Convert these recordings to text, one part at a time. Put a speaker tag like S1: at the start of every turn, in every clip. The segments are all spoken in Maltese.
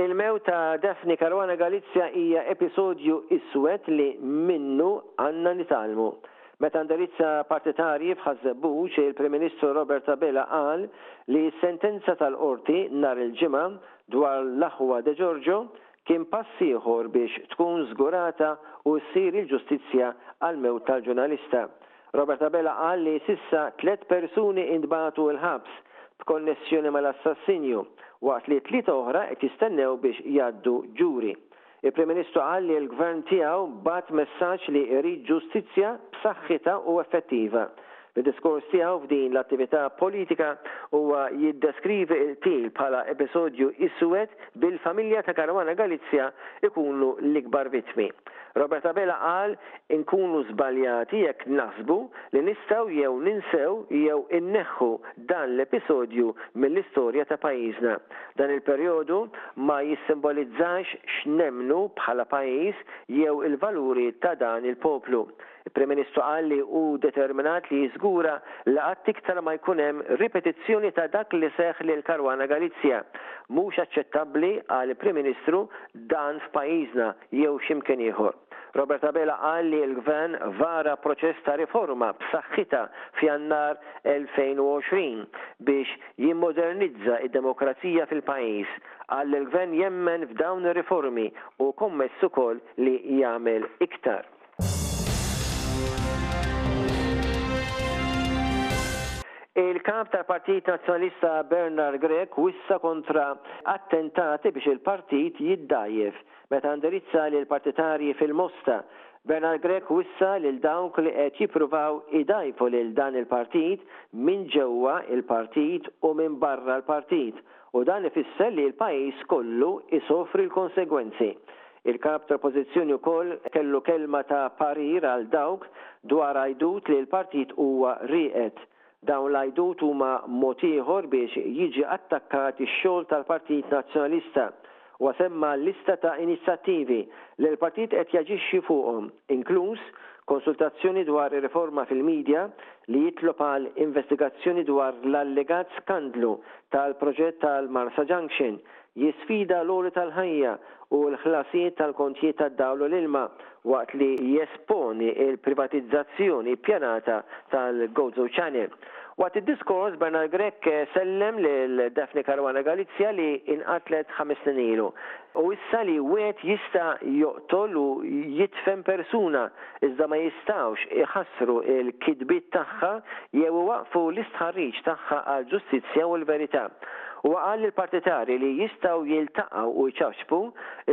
S1: Il-mewt ta' Daphne Caruana Galizia hija episodju iswed li minnu għandna nitgħallmu. Meta ndirizza partitarji f'Ħaż-Żebbuġ, il-Prim Ministru Robert Abela qal li s-sentenza tal-Qorti nhar il-Ġimgħa dwar l-aħwa De Giorgio kien pass ieħor biex tkun żgurata u ssir il-ġustizzja għall-mewt tal-ġurnalista Robert Abela qal li s'issa tliet persuni intbagħtu l-ħabs b'konnessjoni mal-assassinju, waqt li tlieta oħra qed jistennew biex jgħaddu ġuri. Il-Prim Ministru qal li l-Gvern tiegħu bagħat messaġġ li jrid ġustizzja b'saħħitha u effettiva. Fid-diskors tiegħu f'din l-attività politika huwa jiddeskrivi l-qtil bħala episodju iswed bil-familja ta' Caruana Galizia jkunu l-ikbar vittmi. Robert Abela qal Inkunu żbaljati jekk naħsbu li nistgħu jew ninsew jew inneħħu dan l-episodju mill-istorja ta' pajjiżna. Dan il-perjodu ma jissimboliżżax x'nemmnu bħala pajjiż jew il-valuri ta' dan il-poplu. Il-Prim Ministru qal li hu determinat li jiżgura li qatt iktar ma jkun hemm ripetizzjoni ta' dak li seħħ lil Caruana Galizia. Mhux aċċettabbli, qal il-Prim Ministru, dan f'pajjiżna jew x'imkien ieħor. Robert Abela qal li l-Gvern vara proċess ta' riforma b'saħħitha f'Jannar 2020 biex jimmodernizza id-demokrazija fil-pajjiż. Qal li l-Gvern jemmen f'dawn ir-riformi u kommess ukoll li jagħmel iktar. Il-Kap tal-Partit Nazzjonalista Bernard Grech wissa kontra attentati biex il-partit jiddgħajjef. Meta ndirizza lill-partitarji fil-Mosta, Bernard Grech wissa lil dawk li qed jippruvaw idgħajfu lil dan il-partit minn ġewwa l-partit u minn barra l-partit u dan ifisser li l-pajjiż kollu jsofri l-konsegwenzi. Il-Kap tal-Oppożizzjoni wkoll kellu kelma ta' parir għal dawk dwar għajdut li l-partit huwa rieqed Dawn l-għajdut huma mod ieħor biex jiġi attakkat ix-xogħol tal-Partit Nazzjonalista. Huwa semma lista ta' inizjattivi li l-Partit qed jaġixxi fuqhom, inkluż konsultazzjoni dwar ir-riforma fil-media li jitlob għal investigazzjoni dwar l-allegat skandlu tal-proġett tal-Marsa Junction, Jisfida l-għoli tal-ħajja u l-ħlasijiet tal-kontijiet tad-dawl u l-ilma waqt li jesponi l-privatizzazzjoni ppjanata tal-Gozo Channel. Waqt id-diskors, Bernard Grech sellem lil Daphne Caruana Galizia li inqatlet ħames snin ilu u issa li wieħed jista' joqtol u jidfen persuna iżda ma jistgħux iħassru l-kitbiet tagħha jew iwaqqfu l-istħarriġ tagħha għall-ġustizzja u l-verità. Huwa qal lill-partitari li jistgħu jiltaqgħu u jċaċpu,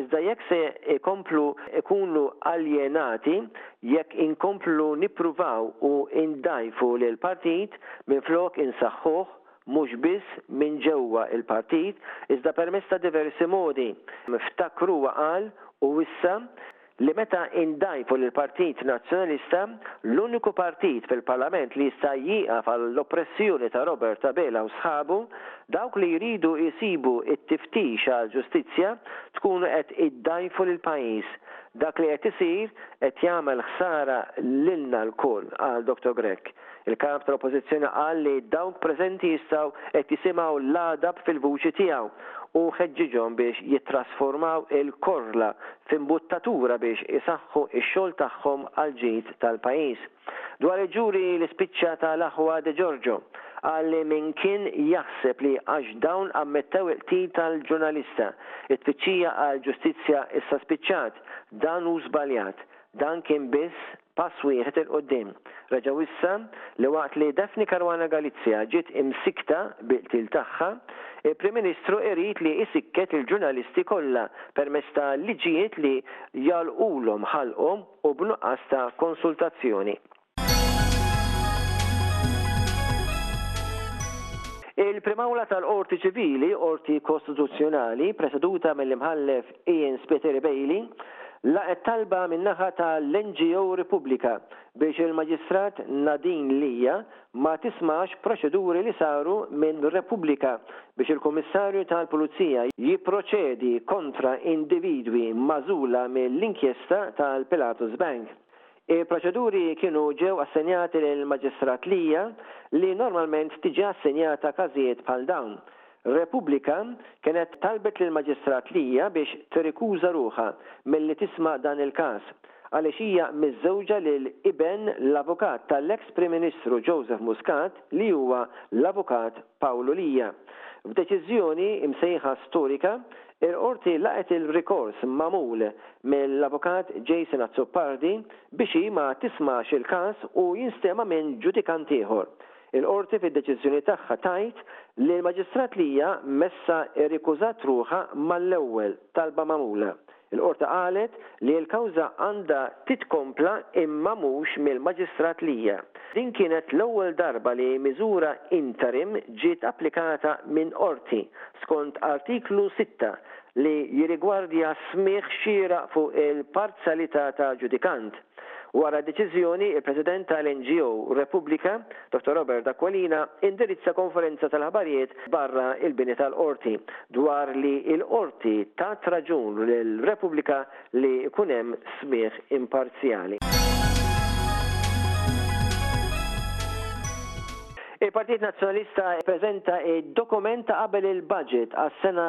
S1: iżda jekk se jkomplu jkunu aljenati jekk inkomplu nippruvaw u ndgħajfu lill-partit minflok insaħħuh mhux biss minn ġewwa l-partit iżda permezz ta' diversi modi, ftakru huwa qal, u issa, li meta indgħajfu lill-Partit Nazzjonalista, l-uniku partit fil-Parlament li jista' jieqaf għall-oppressjoni ta' Robert Abela u sħabu, dawk li jridu jsibu t-tiftix għall-ġustizzja, tkunu qed iddgħajfu lill-pajjiż. Dak li qed isir qed jagħmel ħsara lilna lkoll, qal Dottor Grech. Il-Kap tal-Oppożizzjoni qal li dawk preżenti jistgħu qed jisimgħu l-għadab fil-vuċi tiegħu u ħeġġiġhom biex jittrasformaw il-korla f'imbuttatura biex isaħħu x-xogħol tagħhom għall-ġid tal-pajjiż. Dwar il-ġuri li spiċċa ta' l-aħwa De Giorgio, qal li min kien jaħseb li għax dawn ammettew il-qtil tal-ġurnalista, it-tfittxija għall-ġustizzja issa spiċċat, dan hu żbaljat. Dan kien biss Pass wieħed 'il quddiem reġgħu issa li waqt li Daphne Caruana Galizia ġiet imsikkta bil-qtil tagħha, il-Prim Ministru irid li isikket il-ġurnalisti kollha permezz ta' liġijiet li jagħlqulhom ħalqhom u b'nuqqas ta' konsultazzjoni. Il-Prim Awla tal-Qorti Ċivili, Qorti Kostituzzjonali, preseduta mill-Imħallef Ian Spiteri Bailey laqgħet talba min-naħa ta' l-NGO Repubblika biex il-Maġistrat Nadine Lia ma tismax proċeduri li saru minn Repubblika biex il-Kummissarju tal-Pulizija jipproċedi kontra individwi magħżula mill-inkjesta tal-Pilatus Bank. Il-proċeduri kienu ġew assenjati lill-Maġistrat Lia li normalment tiġi assenjata każijiet bħal dawn. Repubblika kienet talbet lill-Maġistrat Lia biex tirrikuża ruħha milli tisma' dan il-każ għaliex hija miżżewġa lil iben l-avukat tal-eks Prim Ministru Joseph Muscat li huwa l-avukat Pawlu Lia. F'deċiżjoni msejħa storika, il-Qorti laqgħet il-rikors magħmul mill-Avukat Jason Azzopardi biex hi ma tismax il-każ u jinstema' minn ġudikant ieħor. Il-Qorti fid-deċiżjoni tagħha tgħid li l-Maġistrat Lia Messa irrikużat ruħha mal-ewwel talba magħmula Il-Qorti qalet li l-kawża għandha titkompla imma mhux mill-Maġistrat Lia. Din kienet l-ewwel darba li miżura interim ġiet applikata minn qorti skont Artiklu 6 li jirigwardja smigħ xieraq fuq il-parzjalità ta' ġudikant. Wara d-deċiżjoni, il-President tal-NGO Repubblika, Dottor Robert Aquilina, indirizza konferenza tal-aħbarijiet barra l-bini tal-Qorti dwar li l-Qorti tat raġun lil Repubblika li jkun hemm smigħ imparzjali. Il-Partit Nazzjonalista ppreżenta d-dokument ta' qabel il-Budget għas-sena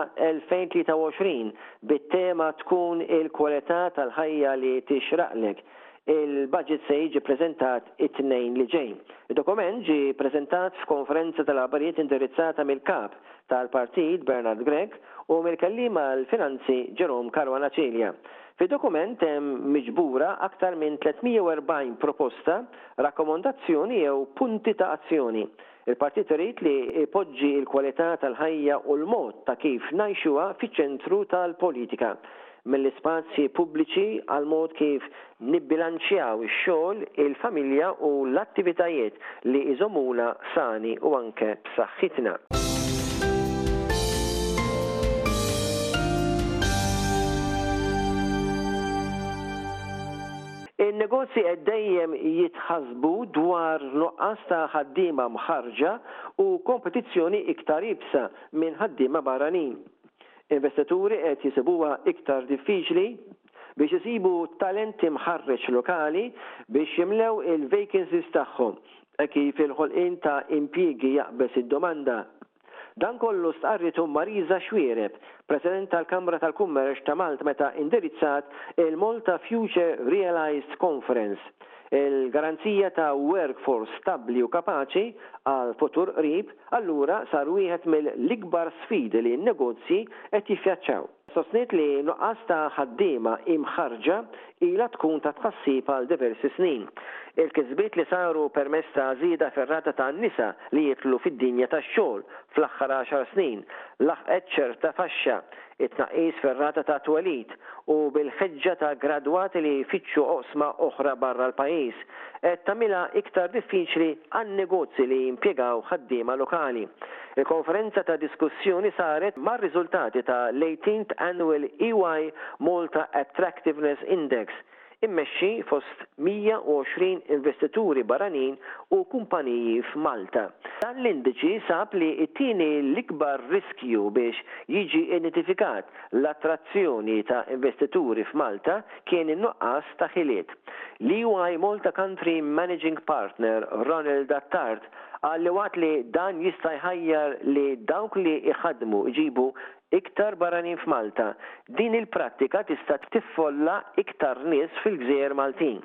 S1: 2023 bit-tema Tkun il-kwalità tal-ħajja li tixraqlek. Il-baġit se jiġi ppreżentat it-Tnejn li ġej. Id-dokument ġie ppreżentat f'konferenza tal-aħbarijiet indirizzata mill-Kap tal-Partit Bernard Grech u mill-Kelliem għall-Finanzi Jerome Caruana Cilia. Fid-dokument hemm miġbura aktar minn 340 proposta, rakkomondazzjoni jew punti ta' azzjoni. Il-Partit irid li jpoġġi l-kwalità tal-ħajja u l-mod ta' kif ngħixuha fiċ-ċentru tal-politika, mill-ispazji pubbliċi għall-mod kif nibbilanċjaw ix-xogħol, il-familja u l-attivitajiet li jżommuna sani u anke b'saħħitna. In-negozji qed dejjem jitħassbu dwar nuqqas ta' ħaddiema mħarrġa u kompetizzjoni iktar iebsa minn ħaddiema barranin. Investituri qed jisibuha iktar diffiċli biex isibu talent imħarreġ lokali biex jimlew il-vacancies tagħhom hekk kif il-ħolqien ta' impjiegi jaqbeż id-domanda. Dan kollu stqarritu Marisa Xuereb, President tal-Kamra tal-Kummerċ ta' Malta meta indirizzat il-Malta Future Realised Conference. Il-garanzija ta' workforce stabbli u kapaċi għal futur qrib allura sar wieħed mill-ikbar sfidi li n-negozji qed jifjaċċaw. Sostniet li nuqqas ta' ħaddiema imħarrġa ilha tkun ta' tħassib għal diversi snin. Il-kisbiet li saru permezz ta' żieda fir-rata ta' nisa li jidħlu fid-dinja tax-xogħol fl-aħħar għaxar snin laħqet ċerta faxxa, it-tnaqqis fir-rata ta' twelid u bil-ħeġġa ta' gradwati li jfittxu oqsma oħra barra l-pajjiż qed tagħmilha iktar diffiċli għan-negozji li jimpjegaw ħaddiema lokali. Il-konferenza ta' diskussjoni saret mar-riżultati ta' l-18th Annual EY Malta Attractiveness Index, immexxi fost 120 investituri barranin u kumpaniji f'Malta. Dan l-indiċi sab li t-tieni l-ikbar riskju biex jiġi identifikat l-attrazzjoni ta' investituri f'Malta kien in-nuqqas ta' ħiliet. L-EY Malta Country Managing Partner Ronald Attard Qal li waqt li dan jista' jħajjar li dawk li jħaddmu jġibu iktar barranin f'Malta, din il-prattika tista' tiffolla iktar nies fil-gżejjer Maltin,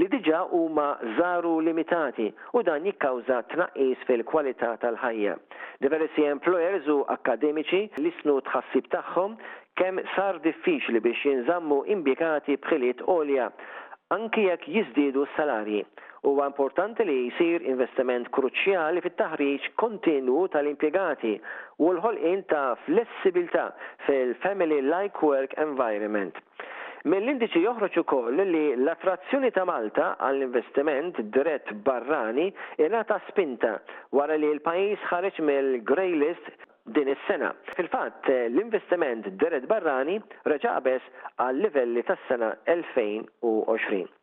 S1: li diġà huma żaru limitati u dan jikkawża tnaqqis fil-kwalità tal-ħajja. Diversi employers u akkademiċi lissnu t-tħassib tagħhom kemm sar diffiċli biex jinżammu imbjegati b'ħiliet għolja anki jekk jiżdiedu s-salarji Huwa importanti li jsir investiment kruċjali fit-taħriġ kontinwu tal-impjegati u l-ħolqien ta' flessibilità fil-family like work environment. Mill-indiċi joħroġ ukoll li l-attrazzjoni ta' Malta għall-investiment dirett barrani ingħata spinta wara li l-pajjiż ħareġ mill-Grey List din is-sena. Fil-fatt, l-investiment dirett barrani reġa' qabeż għal-livelli tas-sena 2020.